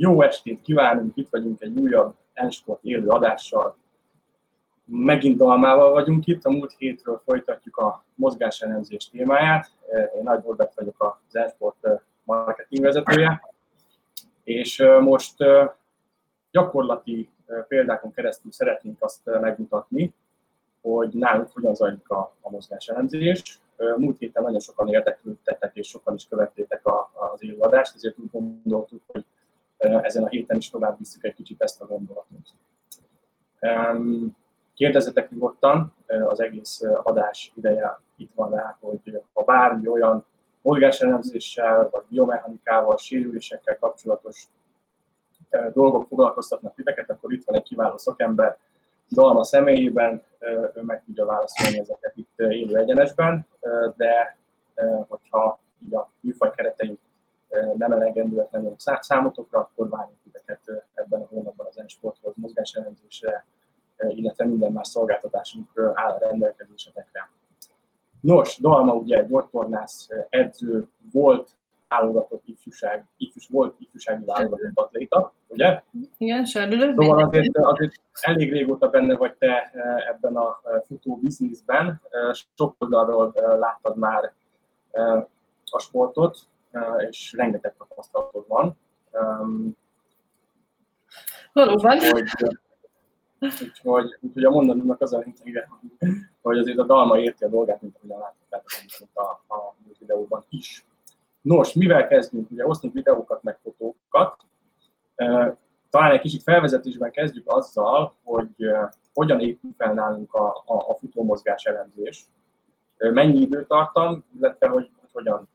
Jó estét kívánunk, itt vagyunk egy újabb Ensport élő adással. Megint Dalmával vagyunk itt, a múlt hétről folytatjuk a mozgáselemzés témáját. Én Nagy Borbett vagyok az Ensport marketing vezetője, és most gyakorlati példákon keresztül szeretnénk azt megmutatni, hogy nálunk hogyan zajlik a, a mozgáselemzés. Múlt héten nagyon sokan érdeklődtetek és sokan is követtétek a, az élőadást, ezért úgy gondoltuk, hogy ezen a héten is tovább visszük egy kicsit ezt a gondolatot. Kérdezzetek nyugodtan, az egész adás ideje itt van rá, hogy ha bármi olyan mozgáselemzéssel, vagy biomechanikával, sérülésekkel kapcsolatos dolgok foglalkoztatnak titeket, akkor itt van egy kiváló szakember, Dalma személyében, ő meg tudja válaszolni ezeket itt élő egyenesben, de hogyha így a műfaj kereteink nem elegendőek lennének számotokra, akkor várjuk titeket ebben a hónapban az e-sporthoz, mozgáselemzésre, illetve minden más szolgáltatásunk áll a rendelkezésetekre. Nos, Dalma ugye egy gyógytornász edző volt, válogatott ifjúság, ifjús, volt ifjúsági válogatott atléta, ugye? Igen, serdülő. Szóval azért, azért elég régóta benne vagy te ebben a futó bizniszben, sok oldalról láttad már a sportot, és rengeteg tapasztalatod van. Valóban. Úgyhogy, úgyhogy, úgyhogy a mondanomnak az a lényege, hogy azért a dalma érti a dolgát, mint ahogyan láttátok a, a videóban is. Nos, mivel kezdünk? Ugye osztunk videókat, meg fotókat. Talán egy kicsit felvezetésben kezdjük azzal, hogy hogyan épül fel nálunk a, a, a futómozgás elemzés, mennyi időtartam, illetve hogy, hogy hogyan,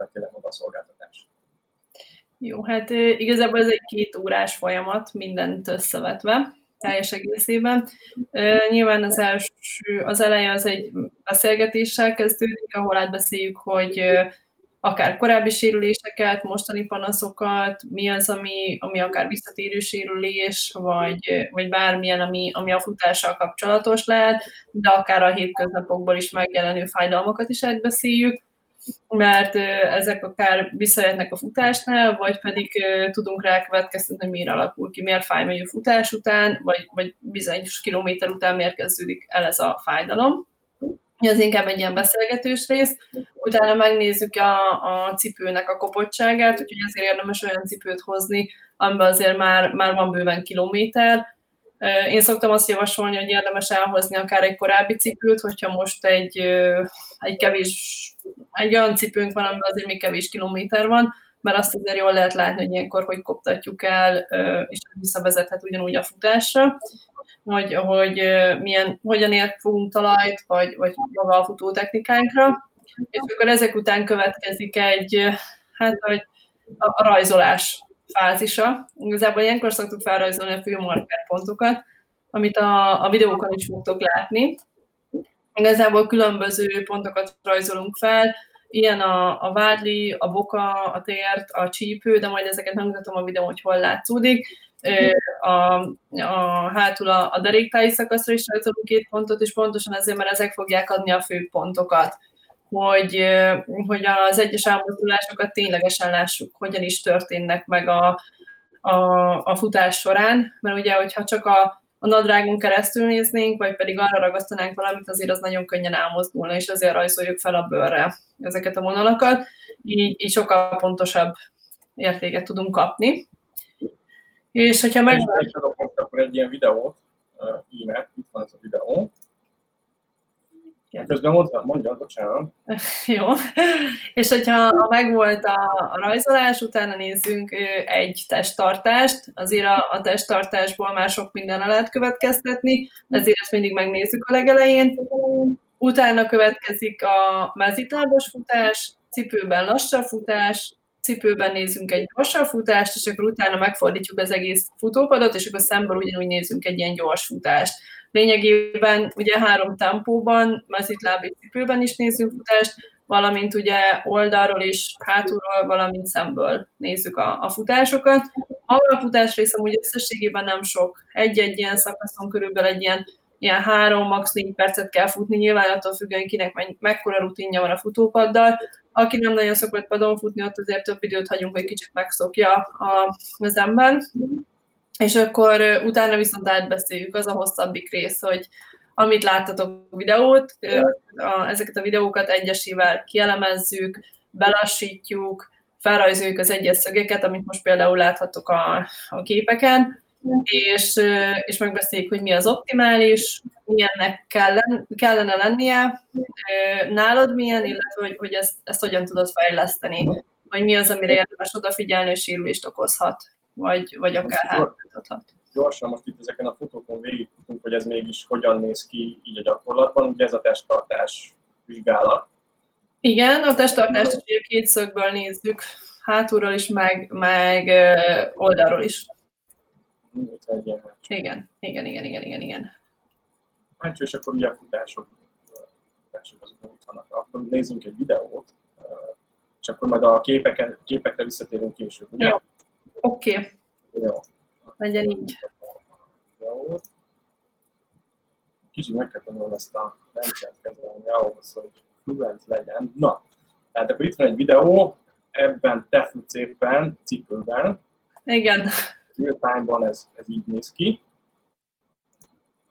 fel tényleg maga a szolgáltatás. Jó, hát igazából ez egy két órás folyamat, mindent összevetve teljes egészében. Nyilván az első, az eleje az egy beszélgetéssel kezdődik, ahol átbeszéljük, hogy akár korábbi sérüléseket, mostani panaszokat, mi az, ami, ami akár visszatérő sérülés, vagy, vagy bármilyen, ami, ami a futással kapcsolatos lehet, de akár a hétköznapokból is megjelenő fájdalmakat is átbeszéljük, mert ezek akár visszajöhetnek a futásnál, vagy pedig tudunk rá következtetni, hogy miért alakul ki, miért fáj a futás után, vagy, vagy bizonyos kilométer után miért kezdődik el ez a fájdalom ez inkább egy ilyen beszélgetős rész. Utána megnézzük a, a cipőnek a kopottságát, úgyhogy ezért érdemes olyan cipőt hozni, amiben azért már, már van bőven kilométer. Én szoktam azt javasolni, hogy érdemes elhozni akár egy korábbi cipőt, hogyha most egy, egy kevés, egy olyan cipőnk van, amiben azért még kevés kilométer van, mert azt azért jól lehet látni, hogy ilyenkor hogy koptatjuk el, és visszavezethet ugyanúgy a futásra hogy, hogy milyen, hogyan ért fogunk talajt, vagy, vagy maga a futó technikánkra. És akkor ezek után következik egy, hát, hogy a, rajzolás fázisa. Igazából ilyenkor szoktuk felrajzolni a főmarker pontokat, amit a, a videókon is fogtok látni. Igazából különböző pontokat rajzolunk fel, ilyen a, a vádli, a boka, a tért, a csípő, de majd ezeket megmutatom a videón, hogy hol látszódik a, a hátul a, a deréktáji szakaszra is rajzolunk két pontot, és pontosan ezért, mert ezek fogják adni a fő pontokat, hogy, hogy az egyes elmozdulásokat ténylegesen lássuk, hogyan is történnek meg a, a, a futás során, mert ugye, hogyha csak a, a nadrágon keresztül néznénk, vagy pedig arra ragasztanánk valamit, azért az nagyon könnyen elmozdulna, és azért rajzoljuk fel a bőrre ezeket a vonalakat, így, így sokkal pontosabb értéket tudunk kapni. És hogyha meg... És akkor egy ilyen videót, íme, itt van ez a videó. Közben mondta, mondja, bocsánat. Jó. És hogyha megvolt a, a rajzolás, utána nézzünk egy testtartást. Azért a, a testtartásból már sok minden lehet következtetni, ezért ezt mindig megnézzük a legelején. Utána következik a mezitlábos futás, cipőben lassabb futás, cipőben nézünk egy gyorsabb futást, és akkor utána megfordítjuk az egész futópadot, és akkor szemből ugyanúgy nézzünk egy ilyen gyors futást. Lényegében ugye három tempóban, mezitláb és cipőben is nézzünk futást, valamint ugye oldalról és hátulról, valamint szemből nézzük a, a futásokat. A futás rész amúgy összességében nem sok. Egy-egy ilyen szakaszon körülbelül egy ilyen, ilyen három, max. négy percet kell futni, nyilván attól függően kinek mekkora rutinja van a futópaddal, aki nem nagyon szokott padon futni, ott azért több időt hagyunk, hogy kicsit megszokja a, az ember. És akkor utána viszont átbeszéljük, az a hosszabbik rész, hogy amit láttatok videót, ezeket a videókat egyesével kielemezzük, belassítjuk, felrajzoljuk az egyes szögeket, amit most például láthatok a, a képeken, és, és megbeszéljük, hogy mi az optimális, milyennek kellene, kellene lennie, nálad milyen, illetve hogy, hogy ezt, ezt hogyan tudod fejleszteni, vagy mi az, amire érdemes odafigyelni, hogy sérülést okozhat, vagy, vagy akár hátráltathat. Gyorsan most itt ezeken a fotókon végigfutunk, hogy ez mégis hogyan néz ki így a gyakorlatban. Ugye ez a testtartás vizsgálat. Igen, a testtartást ugye két szögből nézzük, hátulról is, meg, meg oldalról is. Igen, igen, igen, igen, igen, igen. Hát és akkor ugye a futások, futások azok ott vannak. Akkor nézzünk egy videót, és akkor majd a képeken, képekre visszatérünk később, ugye? Jó. Oké. Okay. Jó. Legyen így. Kicsit meg kell tanulni ezt a rendszert kezelni ahhoz, hogy fluent legyen. Na, tehát akkor itt van egy videó, ebben te futsz éppen cipőben. Igen real ez, ez így néz ki.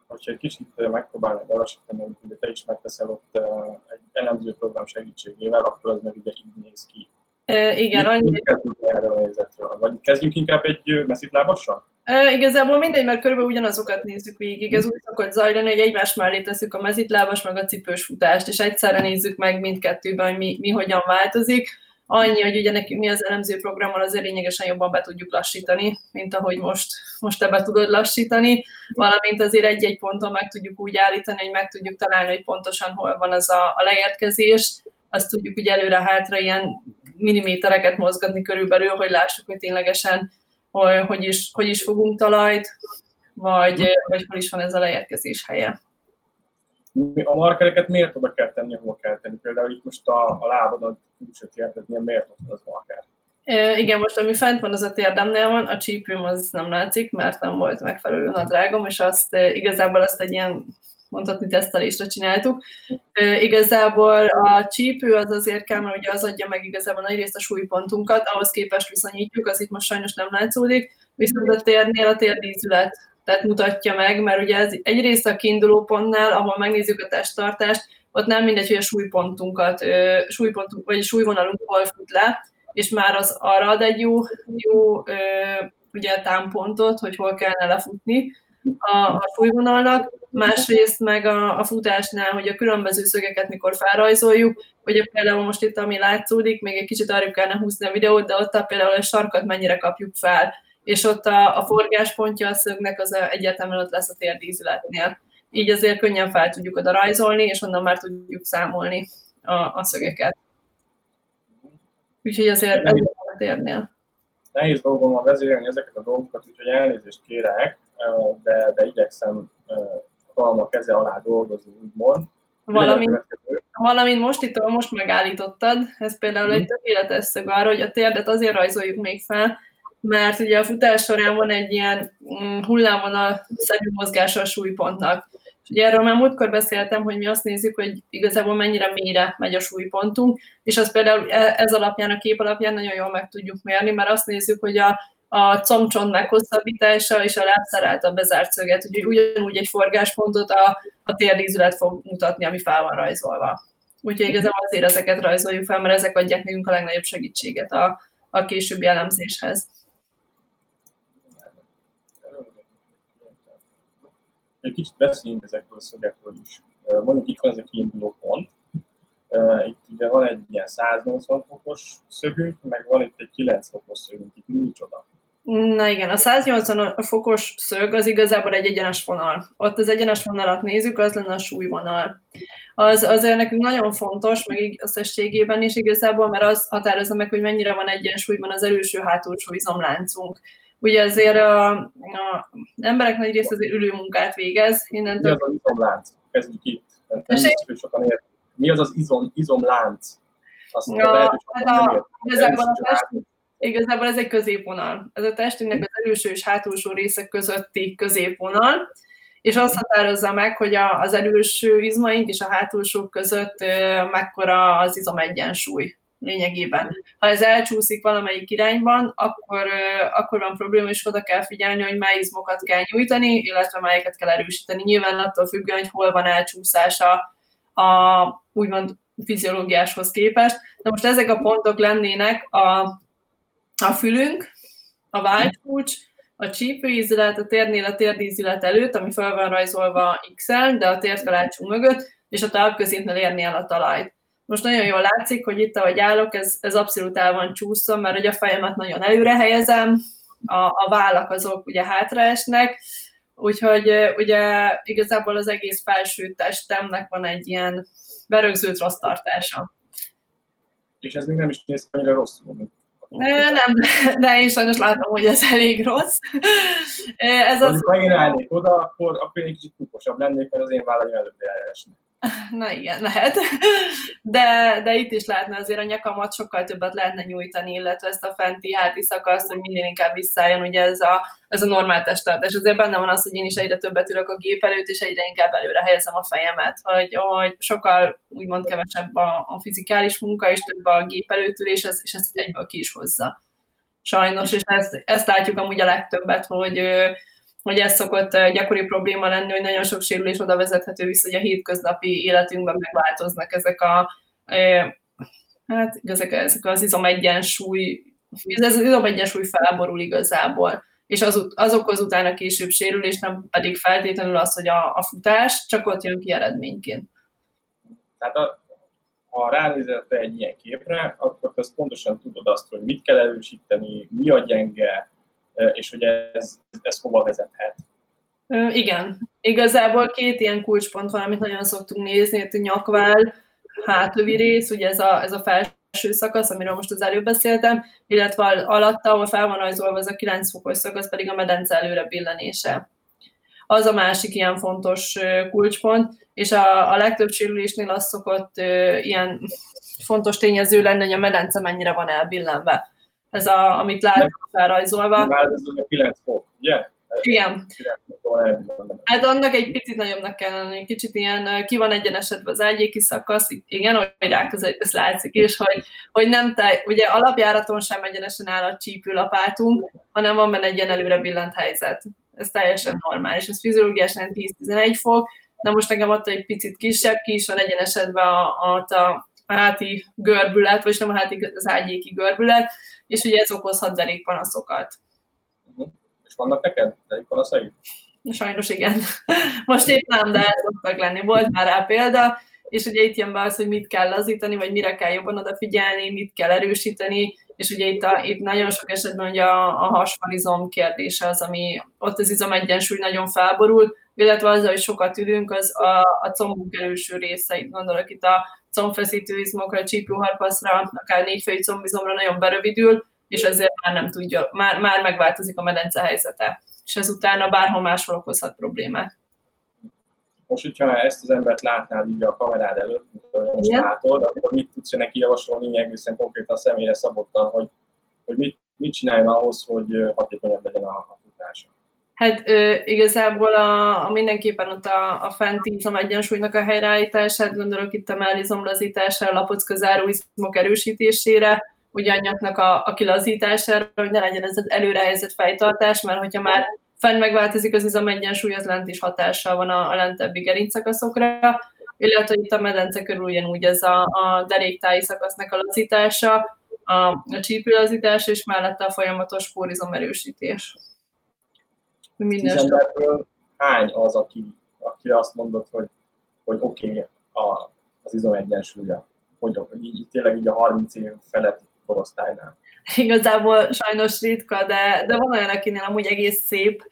Hogyha egy kicsit megpróbálnak belassítani, hogy te is megteszel ott egy elemző program segítségével, akkor az meg ugye így néz ki. E, igen, annyi. Erről a helyzetről. Vagy kezdjünk inkább egy lábassal? E, igazából mindegy, mert körülbelül ugyanazokat nézzük végig. Ez úgy szokott zajlani, hogy egymás mellé teszük a mezitlábas, meg a cipős futást, és egyszerre nézzük meg mindkettőben, hogy mi, mi hogyan változik Annyi, hogy ugye nekünk mi az elemző programmal azért lényegesen jobban be tudjuk lassítani, mint ahogy most, most te be tudod lassítani, valamint azért egy-egy ponton meg tudjuk úgy állítani, hogy meg tudjuk találni, hogy pontosan hol van az a, a leérkezés, azt tudjuk ugye előre-hátra ilyen millimétereket mozgatni körülbelül, hogy lássuk, hogy ténylegesen hogy, hogy, is, hogy is fogunk talajt, vagy, vagy hol is van ez a leérkezés helye. A markereket miért oda kell tenni, ahol kell tenni? Például itt most a, a lábadon külső térdednél miért ott az marker? E, igen, most ami fent van, az a térdemnél van, a csípőm az nem látszik, mert nem volt megfelelő nadrágom, és azt igazából azt egy ilyen mondhatni tesztelésre csináltuk. Igazából a csípő az azért kell, mert ugye az adja meg igazából nagy részt a súlypontunkat, ahhoz képest viszonyítjuk, az itt most sajnos nem látszódik, viszont a térnél a térdízület tehát mutatja meg, mert ugye ez egyrészt a kiinduló pontnál, ahol megnézzük a testtartást, ott nem mindegy, hogy a súlypontunkat, súlypontunk, vagy súlyvonalunk hol fut le, és már az arra ad egy jó, jó ugye támpontot, hogy hol kellene lefutni a, a súlyvonalnak, másrészt meg a, a futásnál, hogy a különböző szögeket mikor felrajzoljuk, hogy például most itt, ami látszódik, még egy kicsit arra kellene húzni a videót, de ott a például a sarkat mennyire kapjuk fel. És ott a, a forgáspontja a szögnek az egyértelműen ott lesz a térdízületnél. Így azért könnyen fel tudjuk oda rajzolni, és onnan már tudjuk számolni a, a szögeket. Úgyhogy azért ez a térnél. Nehéz dolgom a vezérelni ezeket a dolgokat, úgyhogy elnézést kérek, de, de igyekszem a keze alá dolgozni, úgymond. Valamint, valamint most itt, most megállítottad, ez például egy mhm. tökéletes szög arra, hogy a térdet azért rajzoljuk még fel, mert ugye a futás során van egy ilyen mm, hullámvonal szerű mozgása a súlypontnak. Ugye erről már múltkor beszéltem, hogy mi azt nézzük, hogy igazából mennyire mélyre megy a súlypontunk, és az például e, ez alapján, a kép alapján nagyon jól meg tudjuk mérni, mert azt nézzük, hogy a, a combcsont meghosszabbítása és a lábszár által bezárt szöget, úgyhogy ugyanúgy egy forgáspontot a, a térdízület fog mutatni, ami fel van rajzolva. Úgyhogy igazából azért ezeket rajzoljuk fel, mert ezek adják nekünk a legnagyobb segítséget a, a későbbi elemzéshez. Egy kicsit beszéljünk ezekről a szögekről is. Mondjuk itt van ez a kiinduló pont. Itt ugye van egy ilyen 180 fokos szögünk, meg van itt egy 9 fokos szögünk. Itt micsoda? Na igen, a 180 fokos szög az igazából egy egyenes vonal. Ott az egyenes vonalat nézzük, az lenne a súlyvonal. Az azért nekünk nagyon fontos, meg összességében is igazából, mert az határozza meg, hogy mennyire van egyensúlyban az előső-hátulsó izomláncunk ugye azért a, a emberek nagy része azért ülő munkát végez. Innentől... Mi az az izomlánc? Kezdjük itt. Nem sokan ért. Mi az az izom, izomlánc? Azt ja, lehet, a, igazából, a test, igazából ez egy középvonal. Ez a testünknek az előső és hátulsó részek közötti középvonal, és azt határozza meg, hogy az előső izmaink és a hátulsók között mekkora az izom egyensúly. Lényegében. Ha ez elcsúszik valamelyik irányban, akkor, akkor van probléma, és oda kell figyelni, hogy mely izmokat kell nyújtani, illetve melyeket kell erősíteni. Nyilván attól függően, hogy hol van elcsúszása a úgymond fiziológiáshoz képest. De most ezek a pontok lennének a, a fülünk, a váltkulcs, a csípőízület, a térnél a térdízület előtt, ami fel van rajzolva x de a térkalácsunk mögött, és a talpközépnél érni el a talajt. Most nagyon jól látszik, hogy itt, ahogy állok, ez, ez abszolút el van csúszva, mert hogy a fejemet nagyon előre helyezem, a, a vállak azok ugye hátraesnek, úgyhogy ugye igazából az egész felső testemnek van egy ilyen berögzült rossz tartása. És ez még nem is néz annyira rosszul, nem, de én sajnos látom, hogy ez elég rossz. Ez az... Ha én állnék oda, akkor, akkor én egy kicsit kuposabb lennék, mert az én vállaim előbb elesnek. Na igen, lehet. De, de itt is lehetne azért a nyakamat sokkal többet lehetne nyújtani, illetve ezt a fenti háti szakaszt, hogy minél inkább visszaálljon, ugye ez a, ez a normál testtartás. Azért benne van az, hogy én is egyre többet ülök a gép előtt, és egyre inkább előre helyezem a fejemet, hogy, hogy sokkal úgymond kevesebb a, a fizikális munka, és több a gép előtt és, és ezt egyből ki is hozza. Sajnos, és ezt, ezt látjuk amúgy a legtöbbet, hogy hogy ez szokott gyakori probléma lenni, hogy nagyon sok sérülés oda vezethető vissza, hogy a hétköznapi életünkben megváltoznak ezek a hát ezek, ezek az izomegyensúly, ez az izomegyensúly felborul igazából, és az, az okoz utána később sérülés, nem pedig feltétlenül az, hogy a, a futás csak ott jön ki eredményként. Tehát a, ha ránézel egy ilyen képre, akkor azt pontosan tudod azt, hogy mit kell erősíteni, mi a gyenge, és hogy ez, ez hova vezethet. Igen, igazából két ilyen kulcspont van, amit nagyon szoktunk nézni, hogy a nyakvál, hátlövi rész, ugye ez a, ez a felső szakasz, amiről most az előbb beszéltem, illetve alatta, ahol fel van rajzolva ez a 9 fokos szakasz, pedig a medence előre billenése. Az a másik ilyen fontos kulcspont, és a, a legtöbb sérülésnél az szokott ilyen fontos tényező lenni, hogy a medence mennyire van elbillenve ez a, amit látok felrajzolva. Már ez a 9 fok, ugye? Igen. Hát annak egy picit nagyobbnak kell lenni, kicsit ilyen ki van egyenesedve az ágyéki szakasz, igen, hogy ráközel, ez látszik is, hogy, hogy nem te, ugye alapjáraton sem egyenesen áll a csípőlapátunk, hanem van benne egy ilyen előre billent helyzet. Ez teljesen normális, ez fiziológiásan 10-11 fok, de most nekem ott egy picit kisebb, ki is van egyenesedve a, a, a háti görbület, vagy nem a háti, az ágyéki görbület, és ugye ez okozhat derékpanaszokat. Uh-huh. És vannak neked derékpanaszai? Sajnos igen. Most épp nem, de szoktak lenni. Volt már rá példa, és ugye itt jön be az, hogy mit kell lazítani, vagy mire kell jobban odafigyelni, mit kell erősíteni, és ugye itt, a, itt nagyon sok esetben ugye a, a hasfalizom kérdése az, ami ott az izom egyensúly nagyon felborul, illetve az, hogy sokat ülünk, az a, a combunk előső része, gondolok itt a combfeszítő izmokra, csípőharpaszra, akár négyfejű combizomra nagyon berövidül, és ezért már nem tudja, már, már megváltozik a medence helyzete, és ez utána bárhol máshol okozhat problémát. Most, hogyha ezt az embert látnál így a kamerád előtt, most Igen. látod, akkor mit tudsz neki javasolni egészen konkrétan a személyre szabottan, hogy, hogy mit, mit csináljon ahhoz, hogy hatékonyabb legyen a, a futása? Hát ö, igazából a, a mindenképpen ott a, a fenti izom egyensúlynak a helyreállítását, gondolok itt a mellizom lazítására, a lapocka záróizmok erősítésére, ugyannyaknak a, a kilazítására, hogy ne legyen ez az előrehelyezett fejtartás, mert hogyha már fenn megváltozik az izom egyensúly, az lent is hatással van a, a lentebbi gerincszakaszokra, illetve itt a medence körül ugyanúgy ez a, a deréktáji szakasznak a lazítása, a, a csípőlazítás, és mellette a folyamatos pórizom erősítés. Minden emberből hány az, aki, aki azt mondott, hogy, hogy oké, okay, a, az izom egyensúlya, hogy, hogy így, tényleg így a 30 év feletti korosztálynál. Igazából sajnos ritka, de, de van olyan, akinél amúgy egész szép,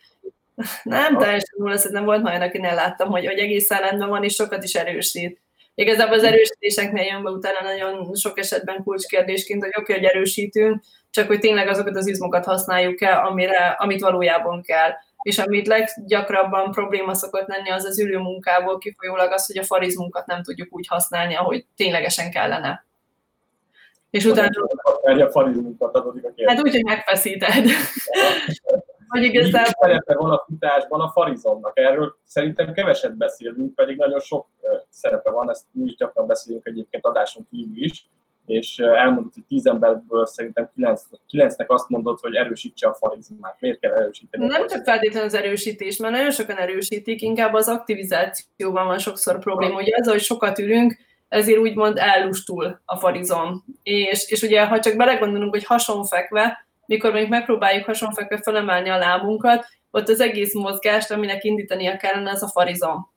nem teljesen nulla, nem volt olyan, akinél láttam, hogy, hogy egészen rendben van, és sokat is erősít. Igazából az erősítéseknél jön be utána nagyon sok esetben kulcskérdésként, hogy oké, okay, hogy erősítünk, csak hogy tényleg azokat az izmokat használjuk-e, amire, amit valójában kell és amit leggyakrabban probléma szokott lenni, az az ülő munkából kifolyólag az, hogy a farizmunkat nem tudjuk úgy használni, ahogy ténylegesen kellene. És utána... A farizmunkat adódik a kérdés. Hát úgy, hogy megfeszíted. Vagy igazából... szerepe van a futásban a farizomnak? Erről szerintem keveset beszélünk, pedig nagyon sok szerepe van, ezt mi is gyakran beszélünk egyébként adáson kívül is, és elmondott, hogy tíz emberből szerintem kilenc, kilencnek azt mondott, hogy erősítse a farizmát. Miért kell erősíteni? Nem csak feltétlenül az erősítés, mert nagyon sokan erősítik, inkább az aktivizációban van sokszor probléma. Ugye ez, hogy sokat ülünk, ezért úgymond ellustul a farizom. És, és ugye, ha csak belegondolunk, hogy hasonfekve, mikor még megpróbáljuk hasonfekve felemelni a lábunkat, ott az egész mozgást, aminek indítania kellene, ez a farizom.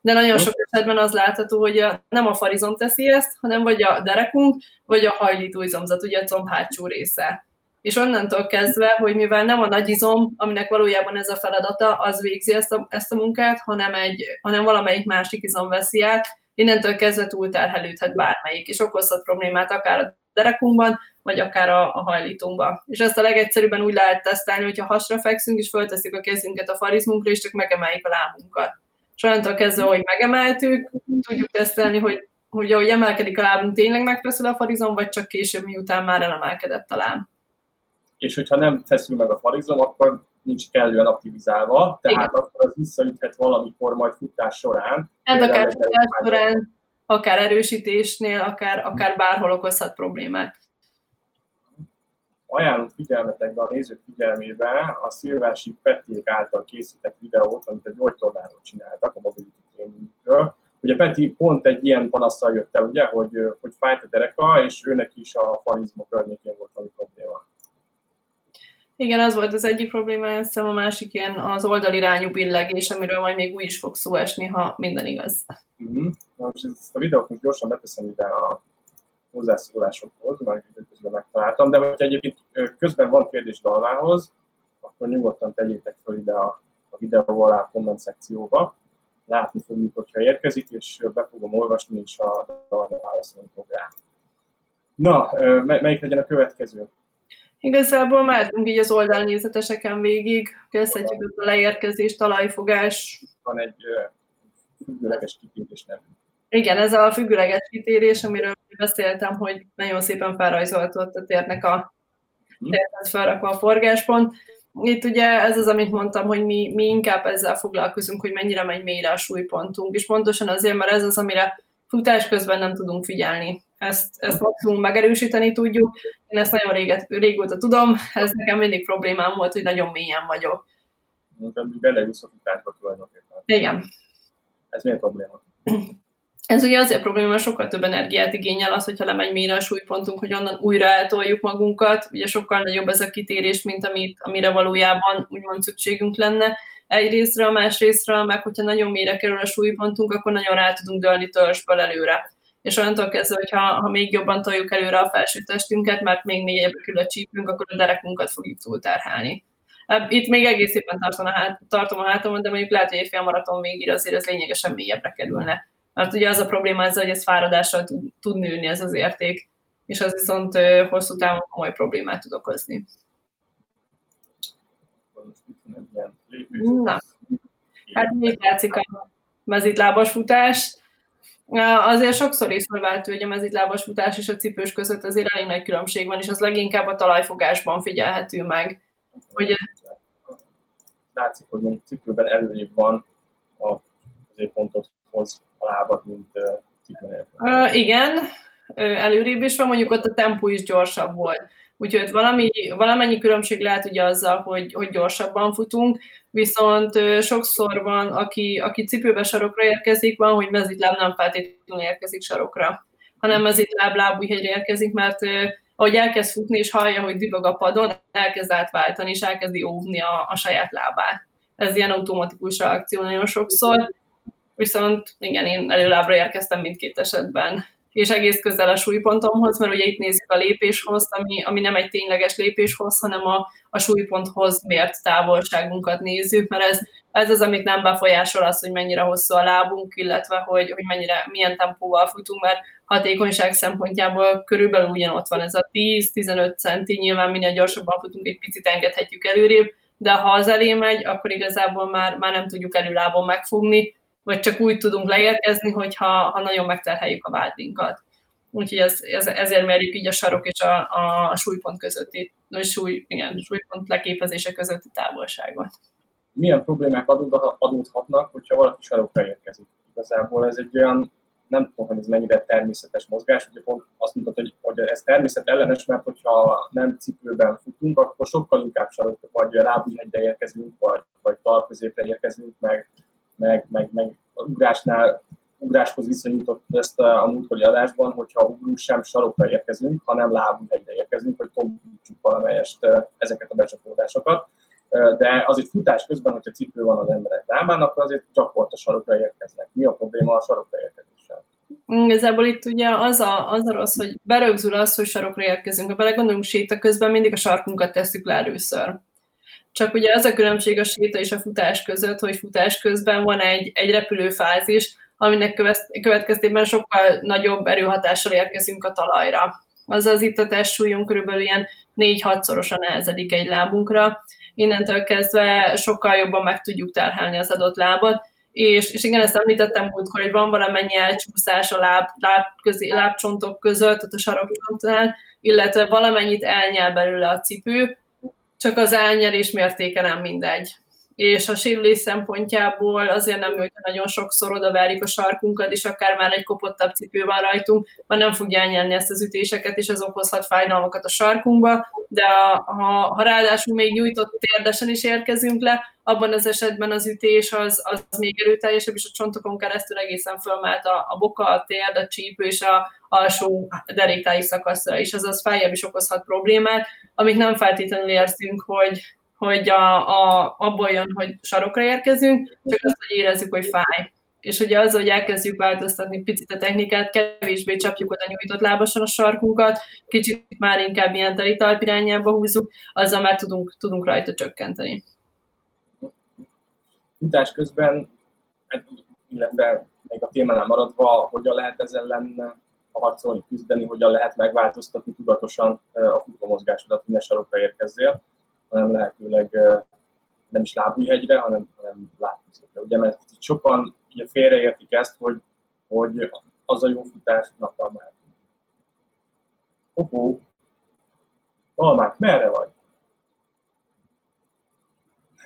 De nagyon sok esetben az látható, hogy a, nem a farizom teszi ezt, hanem vagy a derekunk, vagy a hajlító izomzat, ugye a comb hátsó része. És onnantól kezdve, hogy mivel nem a nagy izom, aminek valójában ez a feladata, az végzi ezt a, ezt a munkát, hanem, egy, hanem valamelyik másik izom veszi át, innentől kezdve túlterhelődhet bármelyik, és okozhat problémát akár a derekunkban, vagy akár a, a hajlítunkban. És ezt a legegyszerűbben úgy lehet tesztelni, hogyha hasra fekszünk, és föltesszük a kezünket a farizmunkra, és csak megemeljük a lábunkat. És onnantól kezdve, hogy megemeltük, tudjuk tesztelni, hogy, hogy ahogy emelkedik a lábunk, tényleg megfeszül a farizom, vagy csak később, miután már elemelkedett a láb. És hogyha nem feszül meg a farizom, akkor nincs kellően aktivizálva, tehát Igen. akkor az visszaüthet valamikor majd futás során. Hát akár futás során, akár erősítésnél, akár, akár bárhol okozhat problémát. Ajánlom figyelmetekbe a nézők figyelmébe a Szilvási Peték által készített videót, amit egy gyógytornáról csináltak a mobility trainingről. Ugye Peti pont egy ilyen panaszsal jött el, ugye, hogy, hogy fájt a dereka, és őnek is a farizma környékén volt valami probléma. Igen, az volt az egyik probléma, hiszem a másik ilyen az oldalirányú billegés, amiről majd még úgy is fog szó esni, ha minden igaz. Uh-huh. most ezt a videót most gyorsan beteszem ide a hozzászólásokhoz, majd közben megtaláltam, de hogyha egyébként közben van kérdés Dalmához, akkor nyugodtan tegyétek fel ide a, a videó alá a komment szekcióba. Látni fogjuk, hogyha érkezik, és be fogom olvasni, és a Dalma válaszolni fog rá. Na, melyik legyen a következő? Igazából mehetünk így az oldalnézeteseken végig, kezdhetjük a leérkezés, talajfogás. Van egy függőleges kitérés nem. Igen, ez a függőleges kitérés, amiről beszéltem, hogy nagyon szépen felrajzoltott a térnek a mhm. térnek felrakva a forgáspont. Itt ugye ez az, amit mondtam, hogy mi, mi inkább ezzel foglalkozunk, hogy mennyire megy mélyre a súlypontunk, és pontosan azért, mert ez az, amire futás közben nem tudunk figyelni. Ezt, ezt maximum megerősíteni tudjuk. Én ezt nagyon réget, régóta tudom, ez nekem mindig problémám volt, hogy nagyon mélyen vagyok. Belejusz a futásba tulajdonképpen. Igen. Ez miért probléma? Ez ugye azért probléma, mert sokkal több energiát igényel az, hogyha lemegy mélyre a súlypontunk, hogy onnan újra eltoljuk magunkat. Ugye sokkal nagyobb ez a kitérés, mint amit, amire valójában úgymond szükségünk lenne egyrésztről, másrésztről, meg hogyha nagyon mélyre kerül a súlypontunk, akkor nagyon rá tudunk dőlni törzsből előre. És onnantól kezdve, hogyha ha még jobban toljuk előre a felső testünket, mert még mélyebb kerül a csípünk, akkor a derekunkat fogjuk túlterhelni. Itt még egész szépen tartom a, hát, tartom a hátamon, de mondjuk lehet, hogy egy fél maraton végig azért ez lényegesen mélyebbre kerülne. Mert ugye az a probléma ezzel, hogy ez fáradással tud, tud nőni ez az érték, és az viszont hosszú távon komoly problémát tud okozni. Na, hát még látszik a mezitlábas futás. Azért sokszor észrevehető, hogy a mezitlábas futás és a cipős között azért elég nagy különbség van, és az leginkább a talajfogásban figyelhető meg. Hogy... Látszik, hogy a cipőben előrébb van a középpontot hoz a lábat, mint. Uh, igen, előrébb is van, mondjuk ott a tempó is gyorsabb volt. Úgyhogy valami, valamennyi különbség lehet ugye azzal, hogy, hogy gyorsabban futunk, viszont sokszor van, aki, aki cipőbe sarokra érkezik, van, hogy mezitláb nem feltétlenül érkezik sarokra, hanem mezitláb lábújhegyre érkezik, mert ahogy elkezd futni és hallja, hogy dübög a padon, elkezd átváltani, és elkezdi óvni a, a saját lábát. Ez ilyen automatikus reakció nagyon sokszor, viszont igen, én előlábra érkeztem mindkét esetben. És egész közel a súlypontomhoz, mert ugye itt nézzük a lépéshoz, ami, ami nem egy tényleges lépéshoz, hanem a, a súlyponthoz mért távolságunkat nézzük, mert ez, ez az, amit nem befolyásol az, hogy mennyire hosszú a lábunk, illetve hogy, hogy mennyire, milyen tempóval futunk, mert hatékonyság szempontjából körülbelül ugyanott van ez a 10-15 centi, nyilván minél gyorsabban futunk, egy picit engedhetjük előrébb, de ha az elé megy, akkor igazából már, már nem tudjuk előlábon megfogni, vagy csak úgy tudunk leérkezni, hogyha ha nagyon megterheljük a vádinkat. Úgyhogy ez, ez, ezért merjük így a sarok és a, a súlypont közötti, a súly, igen, súlypont leképezése közötti távolságot. Milyen problémák adódhatnak, hogyha valaki sarokra érkezik? Igazából ez egy olyan nem tudom, hogy ez mennyire természetes mozgás, ugye pont azt mondtad, hogy, hogy ez természetellenes, mert hogyha nem cipőben futunk, akkor sokkal inkább sarok, vagy lábújhegyre érkezünk, vagy, vagy talpközépre érkezünk, meg, meg, meg, meg ugrásnál ugráshoz viszonyított ezt a múltkori adásban, hogyha ugrunk sem sarokra érkezünk, hanem lábújhegyre érkezünk, hogy tompítsuk valamelyest ezeket a becsapódásokat. De azért futás közben, hogyha cipő van az emberek lábán, akkor azért gyakorta sarokra érkeznek. Mi a probléma a sarokra érkezéssel? Igazából itt ugye az a, az a rossz, hogy berögzül az, hogy sarokra érkezünk. Ha belegondolunk séta közben, mindig a sarkunkat tesszük le először. Csak ugye az a különbség a séta és a futás között, hogy futás közben van egy, egy repülőfázis, aminek következtében sokkal nagyobb erőhatással érkezünk a talajra. Azaz itt a testsúlyunk körülbelül ilyen 4-6-szorosan nehezedik egy lábunkra, innentől kezdve sokkal jobban meg tudjuk terhelni az adott lábat, és, és igen, ezt említettem múltkor, hogy van valamennyi elcsúszás a láb, láb közé, lábcsontok között, ott a sarokcsontnál, illetve valamennyit elnyel belőle a cipő, csak az elnyerés mértéke nem mindegy és a sérülés szempontjából azért nem jó, hogy nagyon sokszor odaverjük a sarkunkat, és akár már egy kopottabb cipő van rajtunk, már nem fogja elnyelni ezt az ütéseket, és ez okozhat fájdalmakat a sarkunkba, de ha, ha ráadásul még nyújtott térdesen is érkezünk le, abban az esetben az ütés az, az még erőteljesebb, és a csontokon keresztül egészen fölmelt a, a boka, a térd, a csípő és a alsó deréktáji szakaszra is, azaz feljebb is okozhat problémát, amit nem feltétlenül érzünk, hogy, hogy a, a, abból jön, hogy sarokra érkezünk, csak azt, hogy érezzük, hogy fáj. És ugye az, hogy elkezdjük változtatni picit a technikát, kevésbé csapjuk oda nyújtott lábasan a sarkunkat, kicsit már inkább ilyen teli irányába húzzuk, azzal már tudunk, tudunk rajta csökkenteni. Futás közben, illetve még a témánál maradva, hogyan lehet ezzel ellen harcolni, küzdeni, hogyan lehet megváltoztatni tudatosan a futómozgásodat, hogy ne sarokra érkezzél hanem lehetőleg nem is lábújhegyre, hanem, hanem lábújhegyre. Ugye, mert sokan ugye félreértik ezt, hogy, hogy az a jó futás napalmát. Hoppó, Almák, merre vagy?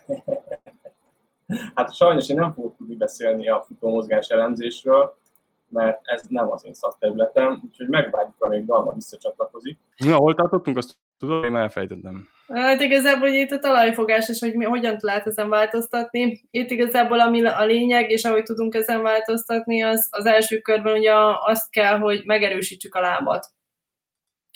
hát sajnos én nem fogok tudni beszélni a futómozgás elemzésről, mert ez nem az én szakterületem, úgyhogy megvárjuk, amíg Dalma visszacsatlakozik. Na, hol tartottunk, azt tudom, én elfejtettem. Hát igazából hogy itt a talajfogás, és hogy mi, hogyan lehet ezen változtatni. Itt igazából ami a lényeg, és ahogy tudunk ezen változtatni, az, az első körben ugye azt kell, hogy megerősítsük a lábat.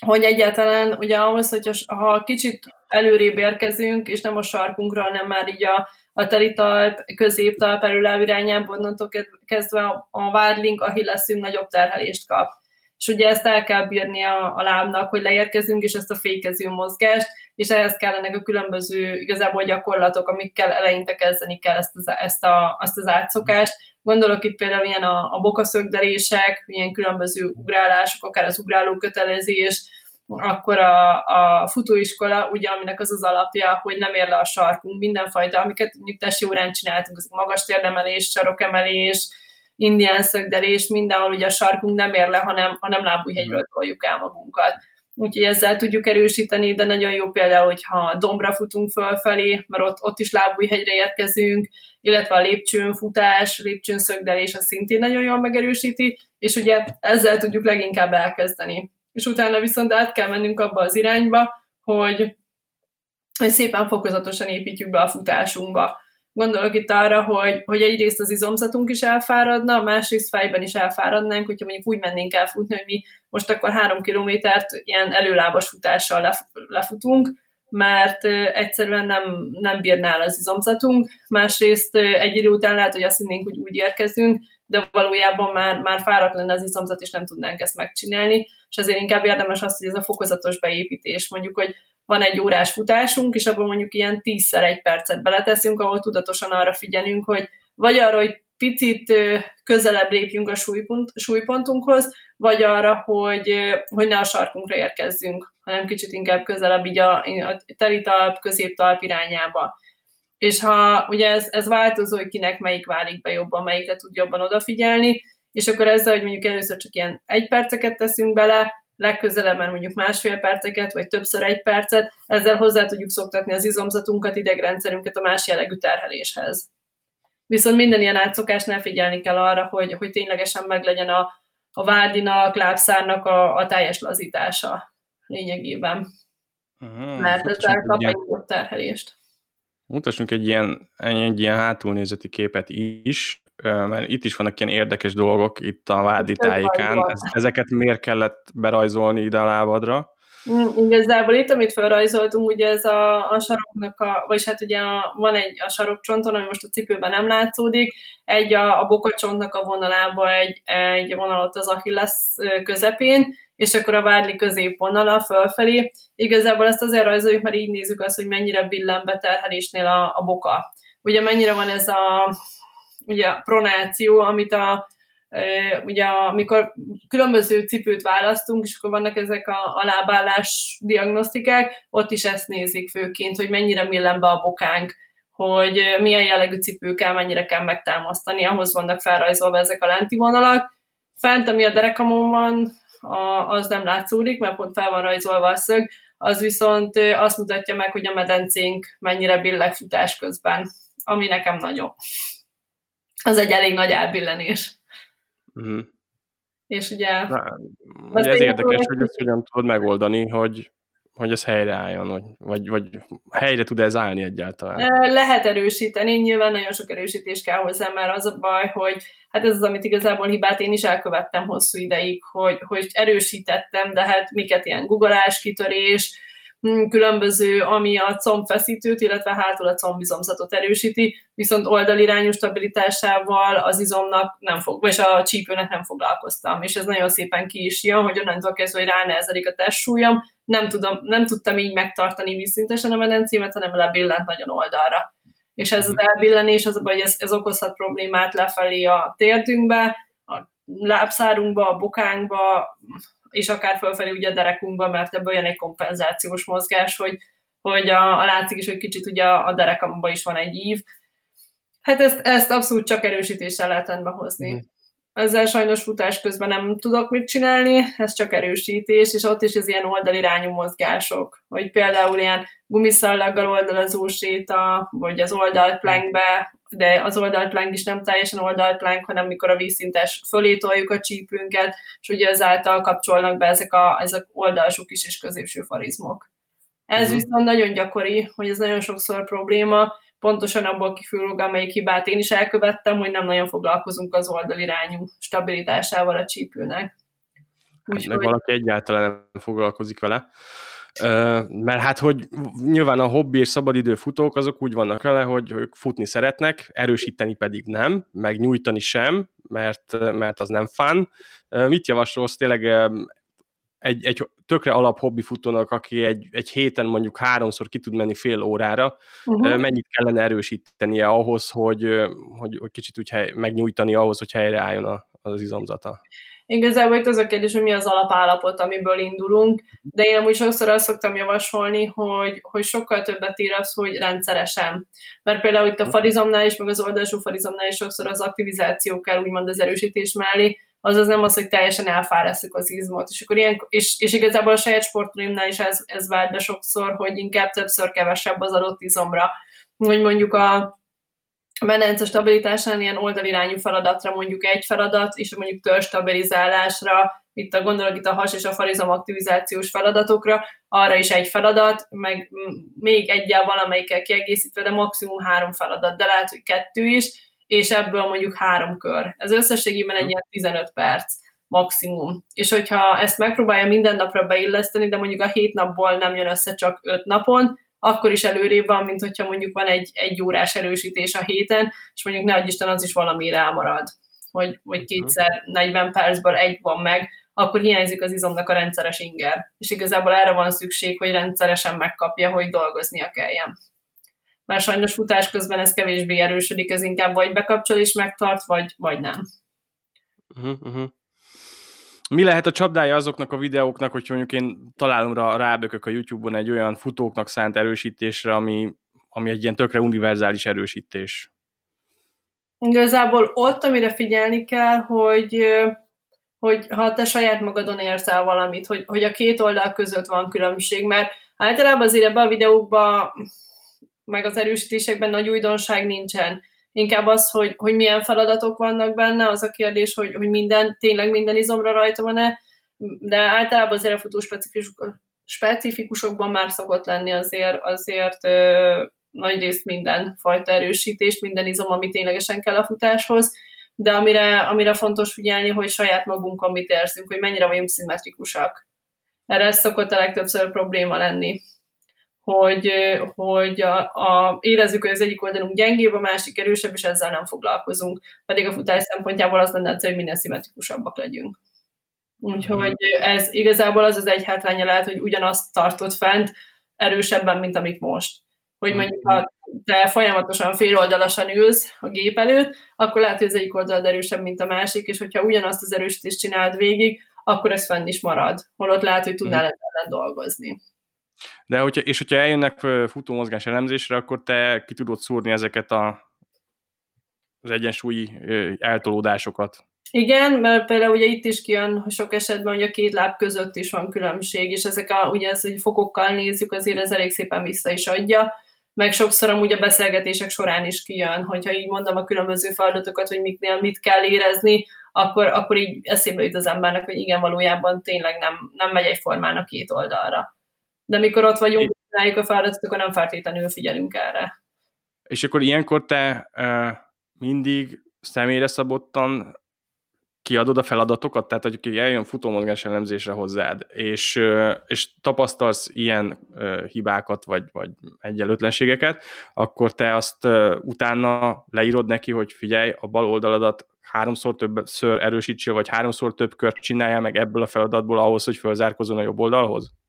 Hogy egyáltalán ugye ahhoz, hogy ha kicsit előrébb érkezünk, és nem a sarkunkra, hanem már így a, a telitalp, középtalp előláb irányából, onnantól kezdve a vádlink, a hilleszünk nagyobb terhelést kap. És ugye ezt el kell bírni a, a lábnak, hogy leérkezünk, és ezt a fékező mozgást, és ehhez kellenek a különböző igazából gyakorlatok, amikkel eleinte kezdeni kell ezt az, ezt a, azt az átszokást. Gondolok itt például ilyen a, a bokaszögdelések, ilyen különböző ugrálások, akár az ugráló kötelezés, akkor a, a futóiskola, ugye, aminek az az alapja, hogy nem ér le a sarkunk, mindenfajta, amiket testi órán csináltunk, az magas térdemelés, sarokemelés, indián szögdelés, mindenhol ugye a sarkunk nem ér le, hanem, hanem lábújhegyről toljuk el magunkat. Úgyhogy ezzel tudjuk erősíteni, de nagyon jó például, hogyha dombra futunk fölfelé, mert ott, ott is lábújhegyre érkezünk, illetve a lépcsőn futás, lépcsőn szögdelés, az szintén nagyon jól megerősíti, és ugye ezzel tudjuk leginkább elkezdeni és utána viszont át kell mennünk abba az irányba, hogy, hogy szépen fokozatosan építjük be a futásunkba. Gondolok itt arra, hogy, hogy egyrészt az izomzatunk is elfáradna, másrészt fejben is elfáradnánk, hogyha mondjuk úgy mennénk el futni, hogy mi most akkor három kilométert ilyen előlábas futással lefutunk, mert egyszerűen nem, nem bírná el az izomzatunk. Másrészt egy idő után lehet, hogy azt hinnénk, hogy úgy érkezünk, de valójában már, már fáradt lenne az izomzat, és nem tudnánk ezt megcsinálni, és azért inkább érdemes az, hogy ez a fokozatos beépítés, mondjuk, hogy van egy órás futásunk, és abban mondjuk ilyen tízszer egy percet beleteszünk, ahol tudatosan arra figyelünk, hogy vagy arra, hogy picit közelebb lépjünk a súlypont, súlypontunkhoz, vagy arra, hogy, hogy ne a sarkunkra érkezzünk, hanem kicsit inkább közelebb így a, a telitalp, középtalp irányába. És ha ugye ez, ez változó, hogy kinek melyik válik be jobban, melyikre tud jobban odafigyelni, és akkor ezzel, hogy mondjuk először csak ilyen egy perceket teszünk bele, legközelebb már mondjuk másfél perceket, vagy többször egy percet, ezzel hozzá tudjuk szoktatni az izomzatunkat, idegrendszerünket a más jellegű terheléshez. Viszont minden ilyen átszokásnál figyelni kell arra, hogy, hogy ténylegesen meglegyen a, a vádinak, lábszárnak a, a teljes lazítása lényegében. Uh-huh. Mert ezzel kap egy terhelést. Mutassunk egy ilyen, egy ilyen hátulnézeti képet is, mert itt is vannak ilyen érdekes dolgok itt a vádi tájékán. Ezeket miért kellett berajzolni ide a lábadra? Mm, igazából itt, amit felrajzoltunk, ugye ez a, a saroknak, a, vagy hát ugye a, van egy a sarokcsonton, ami most a cipőben nem látszódik, egy a, a bokacsontnak a vonalába egy, egy vonalat az Achilles közepén, és akkor a vádli középvonala fölfelé. Igazából ezt azért rajzoljuk, mert így nézzük azt, hogy mennyire billen beterhelésnél a, a boka. Ugye mennyire van ez a ugye a pronáció, amit a, ugye amikor különböző cipőt választunk, és akkor vannak ezek a, a lábállás diagnosztikák, ott is ezt nézik főként, hogy mennyire millen be a bokánk, hogy milyen jellegű cipő kell, mennyire kell megtámasztani, ahhoz vannak felrajzolva ezek a lenti vonalak. Fent, ami a derekamon van, az nem látszódik, mert pont fel van rajzolva a szög, az viszont azt mutatja meg, hogy a medencénk mennyire billeg futás közben, ami nekem nagyon. Az egy elég nagy elbillenés. Uh-huh. És ugye... Na, ugye ez érdekes, hogy ezt hogyan tudod megoldani, hogy, hogy ez helyreálljon, vagy, vagy, vagy helyre tud ez állni egyáltalán? Lehet erősíteni, nyilván nagyon sok erősítés kell hozzá, mert az a baj, hogy hát ez az, amit igazából hibát én is elkövettem hosszú ideig, hogy, hogy erősítettem, de hát miket ilyen googleás, kitörés, különböző, ami a combfeszítőt, illetve hátul a combizomzatot erősíti, viszont oldalirányú stabilitásával az izomnak nem fog, vagy a csípőnek nem foglalkoztam, és ez nagyon szépen ki is jön, hogy onnantól kezdve, hogy ránehezedik a testsúlyom, nem, tudom, nem tudtam így megtartani vízszintesen a medencémet, hanem lebillent nagyon oldalra. És ez az elbillenés, az, hogy ez, ez okozhat problémát lefelé a térdünkbe, a lábszárunkba, a bokánkba, és akár fölfelé ugye a derekunkba, mert ebből jön egy kompenzációs mozgás, hogy, hogy a, a látszik is, hogy kicsit ugye a derekamban is van egy ív. Hát ezt, ezt abszolút csak erősítéssel lehet rendbe hozni. Ezzel sajnos futás közben nem tudok mit csinálni, ez csak erősítés, és ott is az ilyen oldalirányú mozgások, hogy például ilyen gumiszallaggal oldalazó séta, vagy az oldalplankbe de az oldalplank is nem teljesen oldalplank, hanem mikor a vízszintes fölé toljuk a csípünket, és ugye ezáltal kapcsolnak be ezek, a, ezek oldalsó kis és középső farizmok. Ez uh-huh. viszont nagyon gyakori, hogy ez nagyon sokszor probléma, pontosan abból kifolyólag, amelyik hibát én is elkövettem, hogy nem nagyon foglalkozunk az oldalirányú stabilitásával a csípőnek. Úgy, meg valaki egyáltalán nem foglalkozik vele. Mert hát, hogy nyilván a hobbi és szabadidő futók azok úgy vannak vele, hogy ők futni szeretnek, erősíteni pedig nem, meg nyújtani sem, mert, mert az nem fán. Mit javasolsz tényleg egy, egy tökre alap hobbi futónak, aki egy, egy héten mondjuk háromszor ki tud menni fél órára, uh-huh. mennyit kellene erősítenie ahhoz, hogy, hogy, hogy kicsit úgy hely, megnyújtani ahhoz, hogy helyreálljon az izomzata? Igazából itt az a kérdés, hogy mi az alapállapot, amiből indulunk, de én amúgy sokszor azt szoktam javasolni, hogy, hogy sokkal többet ír az, hogy rendszeresen. Mert például itt a farizomnál is, meg az oldalsó farizomnál is sokszor az aktivizáció kell, úgymond az erősítés mellé, azaz nem az, hogy teljesen elfárasztjuk az izmot. És, akkor ilyen, és, és igazából a saját sportolóimnál is ez, ez vált be sokszor, hogy inkább többször kevesebb az adott izomra. Vagy mondjuk a, menence stabilitásán ilyen oldalirányú feladatra mondjuk egy feladat, és mondjuk tör stabilizálásra, itt a gondolok itt a has és a farizom aktivizációs feladatokra, arra is egy feladat, meg még egyel valamelyikkel kiegészítve, de maximum három feladat, de lehet, hogy kettő is, és ebből mondjuk három kör. Ez összességében egy ilyen 15 perc maximum. És hogyha ezt megpróbálja minden napra beilleszteni, de mondjuk a hét napból nem jön össze csak öt napon, akkor is előrébb van, mint hogyha mondjuk van egy, egy órás erősítés a héten, és mondjuk ne Isten az is valamire elmarad, hogy, hogy kétszer 40 percből egy van meg, akkor hiányzik az izomnak a rendszeres inger. És igazából erre van szükség, hogy rendszeresen megkapja, hogy dolgoznia kelljen. Mert sajnos futás közben ez kevésbé erősödik, ez inkább vagy bekapcsol és megtart, vagy, vagy nem. Uh-huh, uh-huh. Mi lehet a csapdája azoknak a videóknak, hogy mondjuk én találomra rábökök a YouTube-on egy olyan futóknak szánt erősítésre, ami, ami egy ilyen tökre univerzális erősítés? Igazából ott, amire figyelni kell, hogy, hogy ha te saját magadon érzel valamit, hogy, hogy a két oldal között van különbség, mert általában azért ebben a videókban, meg az erősítésekben nagy újdonság nincsen inkább az, hogy, hogy milyen feladatok vannak benne, az a kérdés, hogy, hogy minden, tényleg minden izomra rajta van-e, de általában azért a futó specifikusokban már szokott lenni azért, azért ö, nagy részt minden fajta erősítés, minden izom, ami ténylegesen kell a futáshoz, de amire, amire fontos figyelni, hogy saját magunk, amit érzünk, hogy mennyire vagyunk szimmetrikusak. Erre ez szokott a legtöbbször probléma lenni hogy, hogy a, a, érezzük, hogy az egyik oldalunk gyengébb, a másik erősebb, és ezzel nem foglalkozunk. Pedig a futás szempontjából az lenne, hogy minél szimmetrikusabbak legyünk. Úgyhogy ez igazából az az egy hátránya lehet, hogy ugyanazt tartott fent erősebben, mint amit most. Hogy mondjuk, ha te folyamatosan féloldalasan ülsz a gép előtt, akkor lehet, hogy az egyik oldalad erősebb, mint a másik, és hogyha ugyanazt az erősítést csináld végig, akkor ez fenn is marad. Holott lehet, hogy tudnál ezzel dolgozni. De hogyha, és hogyha eljönnek futó mozgás elemzésre, akkor te ki tudod szúrni ezeket a, az egyensúlyi eltolódásokat. Igen, mert például ugye itt is kijön sok esetben, hogy a két láb között is van különbség, és ezek a, ugye ez, hogy fokokkal nézzük, azért ez elég szépen vissza is adja, meg sokszor amúgy a beszélgetések során is kijön, hogyha így mondom a különböző feladatokat, hogy miknél mit kell érezni, akkor, akkor így eszébe jut az embernek, hogy igen, valójában tényleg nem, nem megy egyformán a két oldalra de mikor ott vagyunk, csináljuk a feladatot, akkor nem feltétlenül figyelünk erre. És akkor ilyenkor te uh, mindig személyre szabottan kiadod a feladatokat, tehát hogy eljön futómozgás elemzésre hozzád, és, és tapasztalsz ilyen hibákat, vagy, vagy egyenlőtlenségeket, akkor te azt utána leírod neki, hogy figyelj, a bal oldaladat háromszor többször erősítsél, vagy háromszor több kört csinálja meg ebből a feladatból ahhoz, hogy fölzárkozon a jobb oldalhoz?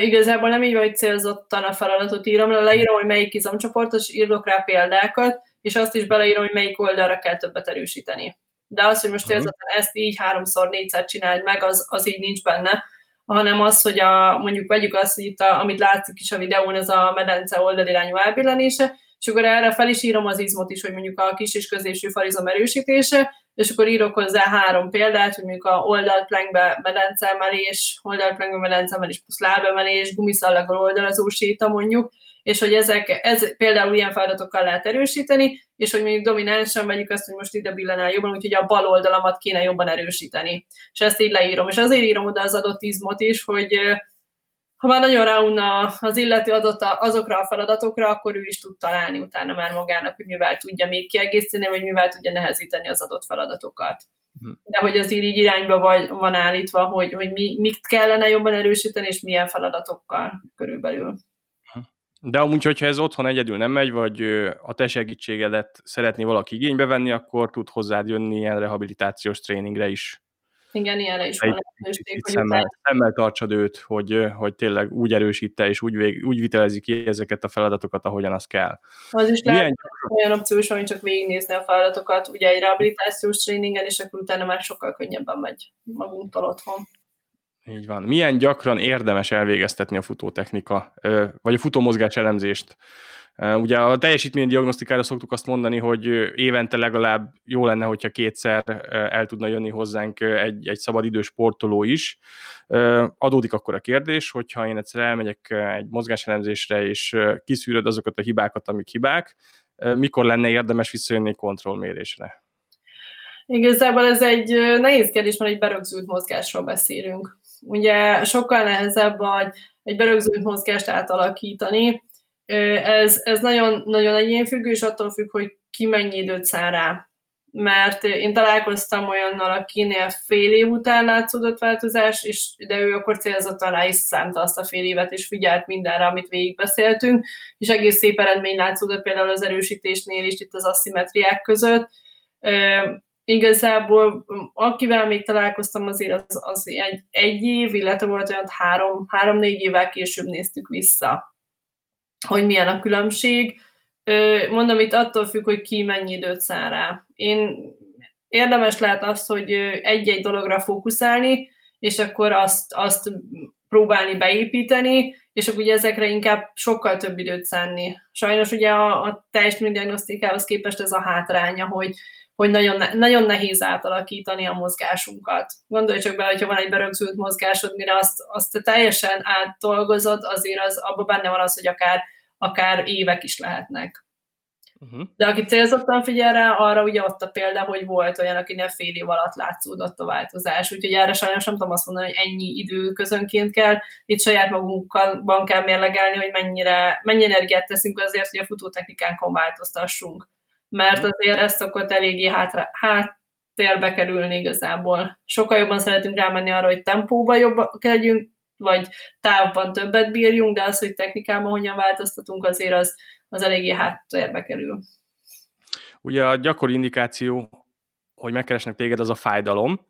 Igazából nem így van, hogy célzottan a feladatot írom, leírom, hogy melyik izomcsoportos, írok rá példákat, és azt is beleírom, hogy melyik oldalra kell többet erősíteni. De az, hogy most célzottan ezt így háromszor, négyszer csináld meg, az, az így nincs benne, hanem az, hogy a, mondjuk vegyük azt, hogy itt, a, amit látszik is a videón, ez a medence oldalirányú elbillenése, és akkor erre fel is írom az izmot is, hogy mondjuk a kis és középső farizom erősítése, és akkor írok hozzá három példát, hogy mondjuk a oldalplankbe medencemelés, oldalplankbe medencemelés plusz lábemelés, gumiszallaggal oldalazó séta mondjuk, és hogy ezek, ez például ilyen feladatokkal lehet erősíteni, és hogy mondjuk dominánsan vegyük azt, hogy most ide billenál jobban, úgyhogy a bal oldalamat kéne jobban erősíteni. És ezt így leírom. És azért írom oda az adott izmot is, hogy ha már nagyon ráunna az illető adott azokra a feladatokra, akkor ő is tud találni utána már magának, hogy mivel tudja még kiegészíteni, vagy mivel tudja nehezíteni az adott feladatokat. Hm. De hogy az így irányba vagy, van állítva, hogy, hogy mi, mit kellene jobban erősíteni, és milyen feladatokkal körülbelül. De amúgy, hogyha ez otthon egyedül nem megy, vagy a te segítségedet szeretné valaki igénybe venni, akkor tud hozzád jönni ilyen rehabilitációs tréningre is. Igen, ilyenre is van lehetőség. Hogy szemmel, szemmel tartsad őt, hogy, hogy tényleg úgy erősíte és úgy, vég, úgy vitelezi ki ezeket a feladatokat, ahogyan az kell. Az is Milyen... lehet olyan opció is, hogy csak végignézni a feladatokat, ugye egy rehabilitációs tréningen, és akkor utána már sokkal könnyebben megy magunktól otthon. Így van. Milyen gyakran érdemes elvégeztetni a futótechnika, vagy a futómozgás elemzést? Ugye a teljesítménydiagnosztikára szoktuk azt mondani, hogy évente legalább jó lenne, hogyha kétszer el tudna jönni hozzánk egy, egy szabadidős sportoló is. Adódik akkor a kérdés, hogyha én egyszer elmegyek egy mozgáselemzésre, és kiszűröd azokat a hibákat, amik hibák, mikor lenne érdemes visszajönni kontrollmérésre? Igazából ez egy nehéz kérdés, mert egy berögzült mozgásról beszélünk. Ugye sokkal nehezebb egy berögzült mozgást átalakítani, ez, ez nagyon, nagyon egyénfüggő, és attól függ, hogy ki mennyi időt száll rá. Mert én találkoztam olyannal, akinél fél év után látszódott változás, és de ő akkor célzottan rá is szánta azt a fél évet, és figyelt mindenre, amit végigbeszéltünk, és egész szép eredmény látszódott például az erősítésnél is, itt az aszimetriák között. igazából akivel még találkoztam, azért az, az egy, egy év, illetve volt olyan három, három-négy évvel később néztük vissza hogy milyen a különbség. Mondom, itt attól függ, hogy ki mennyi időt száll rá. Én érdemes lehet az, hogy egy-egy dologra fókuszálni, és akkor azt, azt próbálni beépíteni, és akkor ugye ezekre inkább sokkal több időt szánni. Sajnos ugye a, a teljesítménydiagnosztikához képest ez a hátránya, hogy, hogy nagyon, nagyon nehéz átalakítani a mozgásunkat. Gondolj csak bele, hogyha van egy berögzült mozgásod, mire azt, azt teljesen átdolgozod, azért az, abban benne van az, hogy akár akár évek is lehetnek. Uh-huh. De aki célzottan figyel rá, arra ugye ott a példa, hogy volt olyan, akinek fél év alatt látszódott a változás. Úgyhogy erre sajnos nem tudom azt mondani, hogy ennyi idő közönként kell. Itt saját magunkban kell mérlegelni, hogy mennyire, mennyi energiát teszünk azért, hogy a futótechnikánkon változtassunk. Mert mhm. azért ezt szokott eléggé hátra, háttérbe kerülni igazából. Sokkal jobban szeretünk rámenni arra, hogy tempóban jobbak legyünk, vagy távban többet bírjunk, de az, hogy technikában hogyan változtatunk, azért az, az eléggé háttérbe kerül. Ugye a gyakori indikáció, hogy megkeresnek téged, az a fájdalom,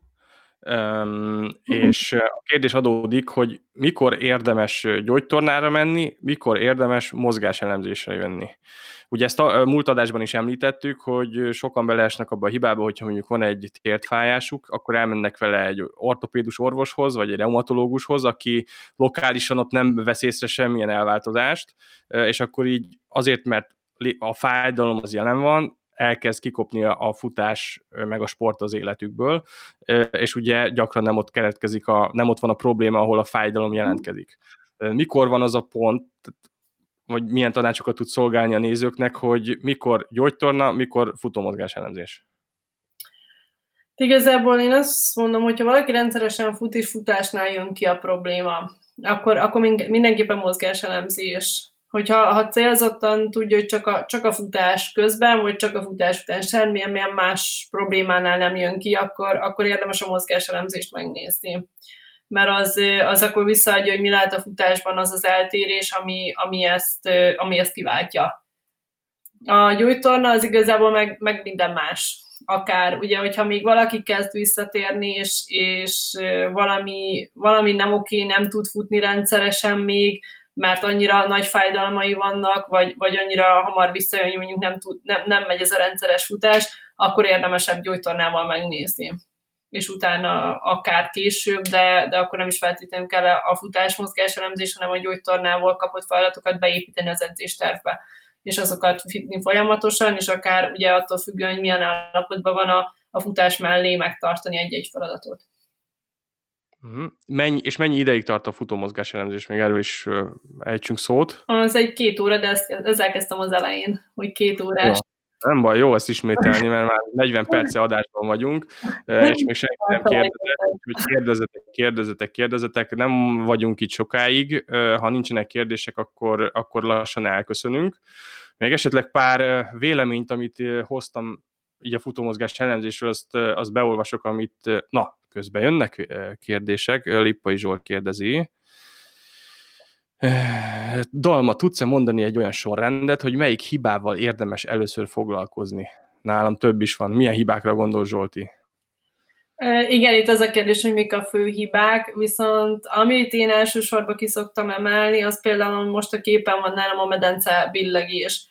Um, és a kérdés adódik, hogy mikor érdemes gyógytornára menni, mikor érdemes mozgáselemzésre jönni. Ugye ezt a múlt adásban is említettük, hogy sokan beleesnek abba a hibába, hogyha mondjuk van egy tértfájásuk, akkor elmennek vele egy ortopédus orvoshoz, vagy egy reumatológushoz, aki lokálisan ott nem vesz észre semmilyen elváltozást, és akkor így azért, mert a fájdalom az jelen van, elkezd kikopni a futás meg a sport az életükből, és ugye gyakran nem ott keletkezik, a, nem ott van a probléma, ahol a fájdalom jelentkezik. Mikor van az a pont, vagy milyen tanácsokat tud szolgálni a nézőknek, hogy mikor gyógytorna, mikor futómozgás elemzés? Igazából én azt mondom, hogyha valaki rendszeresen fut és futásnál jön ki a probléma, akkor, akkor mindenképpen mozgáselemzés. Hogyha ha célzottan tudja, hogy csak a, csak a futás közben, vagy csak a futás után semmilyen milyen más problémánál nem jön ki, akkor, akkor érdemes a mozgáselemzést megnézni mert az, az akkor visszaadja, hogy mi lehet a futásban az az eltérés, ami, ami, ezt, ami ezt kiváltja. A gyújtorna az igazából meg, meg minden más. Akár, ugye, hogyha még valaki kezd visszatérni, és, és valami, valami nem oké, nem tud futni rendszeresen még, mert annyira nagy fájdalmai vannak, vagy, vagy annyira hamar visszajön, hogy mondjuk nem, tud, nem, nem megy ez a rendszeres futás, akkor érdemesebb gyógytornával megnézni és utána akár később, de, de akkor nem is feltétlenül kell a futás elemzés, hanem a gyógytornával kapott feladatokat beépíteni az edzéstervbe, és azokat fitni folyamatosan, és akár ugye attól függően, hogy milyen állapotban van a, a futás mellé megtartani egy-egy feladatot. Uh-huh. Mennyi, és mennyi ideig tart a futómozgás elemzés? Még erről is ejtsünk szót. Az egy két óra, de ezt, ezzel kezdtem az elején, hogy két órás. Ja. Nem baj, jó ezt ismételni, mert már 40 perce adásban vagyunk, és még senki nem kérdezett, hogy kérdezetek, kérdezetek, kérdezetek, nem vagyunk itt sokáig, ha nincsenek kérdések, akkor, akkor lassan elköszönünk. Még esetleg pár véleményt, amit hoztam így a futómozgás elemzésről, azt, azt beolvasok, amit, na, közben jönnek kérdések, Lippai Zsolt kérdezi, Dalma, tudsz-e mondani egy olyan sorrendet, hogy melyik hibával érdemes először foglalkozni? Nálam több is van. Milyen hibákra gondol Zsolti? Igen, itt az a kérdés, hogy mik a fő hibák, viszont amit én elsősorban ki szoktam emelni, az például most a képen van nálam a medence billegés.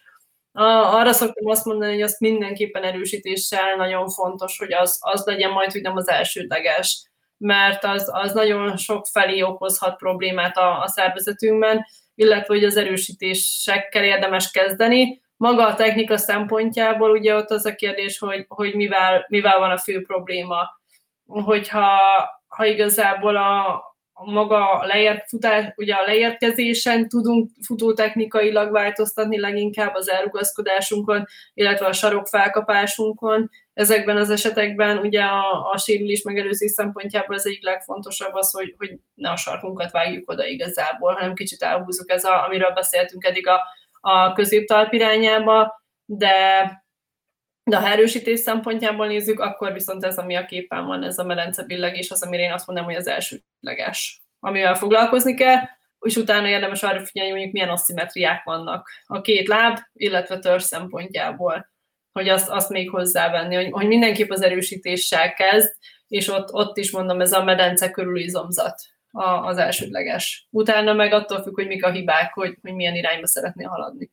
Arra szoktam azt mondani, hogy azt mindenképpen erősítéssel nagyon fontos, hogy az, az legyen majd, hogy nem az elsődleges mert az, az nagyon sok felé okozhat problémát a, a szervezetünkben, illetve hogy az erősítésekkel érdemes kezdeni. Maga a technika szempontjából ugye ott az a kérdés, hogy, hogy mivel, mivel van a fő probléma. Hogyha ha igazából a, maga leért, futás, ugye a leérkezésen tudunk futótechnikailag változtatni leginkább az elrugaszkodásunkon, illetve a sarok felkapásunkon. Ezekben az esetekben ugye a, a sérülés megelőzés szempontjából az egyik legfontosabb az, hogy, hogy ne a sarkunkat vágjuk oda igazából, hanem kicsit elhúzzuk ez, a, amiről beszéltünk eddig a, a középtalp irányába, de de ha erősítés szempontjából nézzük, akkor viszont ez, ami a képen van, ez a medence billegés, az, amire én azt mondom, hogy az elsődleges, amivel foglalkozni kell, és utána érdemes arra figyelni, hogy milyen asszimetriák vannak a két láb, illetve törzs szempontjából, hogy azt, azt még hozzávenni, hogy, hogy mindenképp az erősítéssel kezd, és ott, ott is mondom, ez a medence körüli izomzat az elsődleges. Utána meg attól függ, hogy mik a hibák, hogy, hogy milyen irányba szeretné haladni.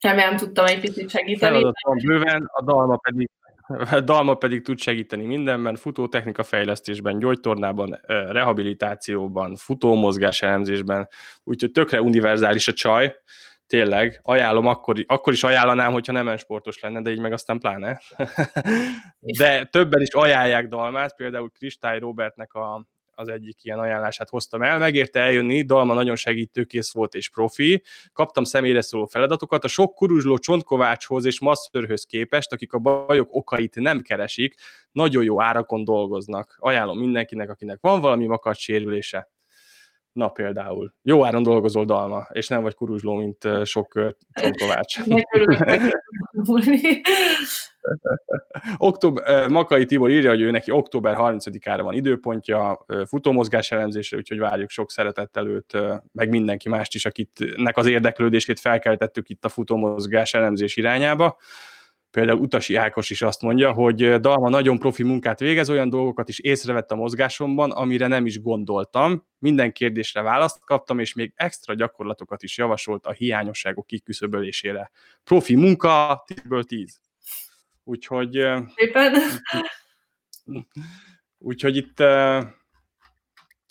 Remélem tudtam egy picit segíteni. Feladatom bőven, a dalma pedig, a dalma pedig tud segíteni mindenben, futótechnika fejlesztésben, gyógytornában, rehabilitációban, futómozgás elemzésben, úgyhogy tökre univerzális a csaj, tényleg, ajánlom, akkor, akkor is ajánlanám, hogyha nem sportos lenne, de így meg aztán pláne. De többen is ajánlják Dalmát, például Kristály Robertnek a, az egyik ilyen ajánlását hoztam el. Megérte eljönni, Dalma nagyon segítőkész volt és profi. Kaptam személyre szóló feladatokat. A sok kuruzsló csontkovácshoz és masszörhöz képest, akik a bajok okait nem keresik, nagyon jó árakon dolgoznak. Ajánlom mindenkinek, akinek van valami makacs sérülése. Na például. Jó áron dolgozol dalma, és nem vagy kuruzsló, mint sok csontkovács. Október, Makai Tibor írja, hogy ő neki október 30-ára van időpontja futómozgás elemzésre, úgyhogy várjuk sok szeretettel őt, meg mindenki mást is, akitnek az érdeklődését felkeltettük itt a futómozgás elemzés irányába. Például Utasi Ákos is azt mondja, hogy Dalma nagyon profi munkát végez, olyan dolgokat is észrevett a mozgásomban, amire nem is gondoltam. Minden kérdésre választ kaptam, és még extra gyakorlatokat is javasolt a hiányosságok kiküszöbölésére. Profi munka, 10 10. Úgyhogy... Éppen. Úgyhogy itt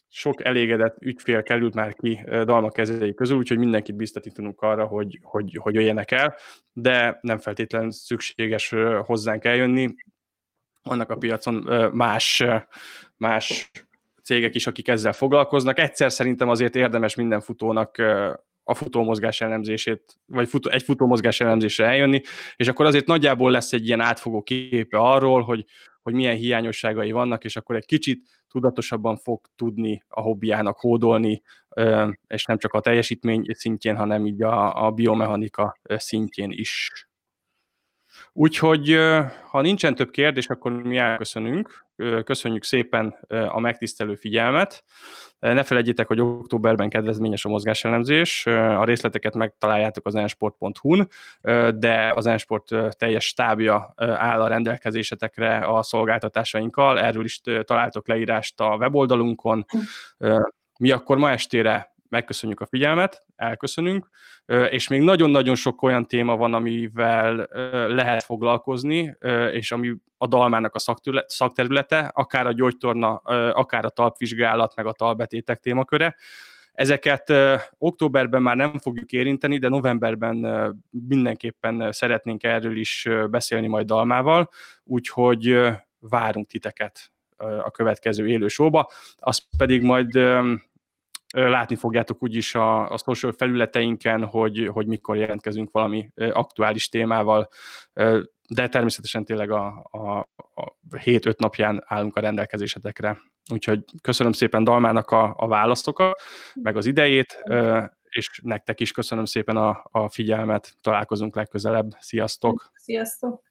sok elégedett ügyfél került már ki Dalma kezei közül, úgyhogy mindenkit biztatítunk arra, hogy, hogy, hogy jöjjenek el, de nem feltétlenül szükséges hozzánk eljönni. Vannak a piacon más, más cégek is, akik ezzel foglalkoznak. Egyszer szerintem azért érdemes minden futónak a futómozgás elemzését, vagy futó, egy futómozgás elemzésre eljönni, és akkor azért nagyjából lesz egy ilyen átfogó képe arról, hogy, hogy milyen hiányosságai vannak, és akkor egy kicsit tudatosabban fog tudni a hobbiának hódolni, és nem csak a teljesítmény szintjén, hanem így a, a biomechanika szintjén is. Úgyhogy, ha nincsen több kérdés, akkor mi elköszönünk. Köszönjük szépen a megtisztelő figyelmet. Ne felejtjétek, hogy októberben kedvezményes a mozgáselemzés. A részleteket megtaláljátok az ensport.hu-n, de az ensport teljes stábja áll a rendelkezésetekre a szolgáltatásainkkal. Erről is találtok leírást a weboldalunkon. Mi akkor ma estére megköszönjük a figyelmet, elköszönünk, és még nagyon-nagyon sok olyan téma van, amivel lehet foglalkozni, és ami a dalmának a szakterülete, akár a gyógytorna, akár a talpvizsgálat, meg a talbetétek témaköre. Ezeket októberben már nem fogjuk érinteni, de novemberben mindenképpen szeretnénk erről is beszélni majd Dalmával, úgyhogy várunk titeket a következő élő showba. Azt pedig majd látni fogjátok úgyis a, a social felületeinken, hogy, hogy mikor jelentkezünk valami aktuális témával, de természetesen tényleg a, a, a 7-5 napján állunk a rendelkezésetekre. Úgyhogy köszönöm szépen Dalmának a, a válaszokat, meg az idejét, és nektek is köszönöm szépen a, a figyelmet. Találkozunk legközelebb. Sziasztok! Sziasztok!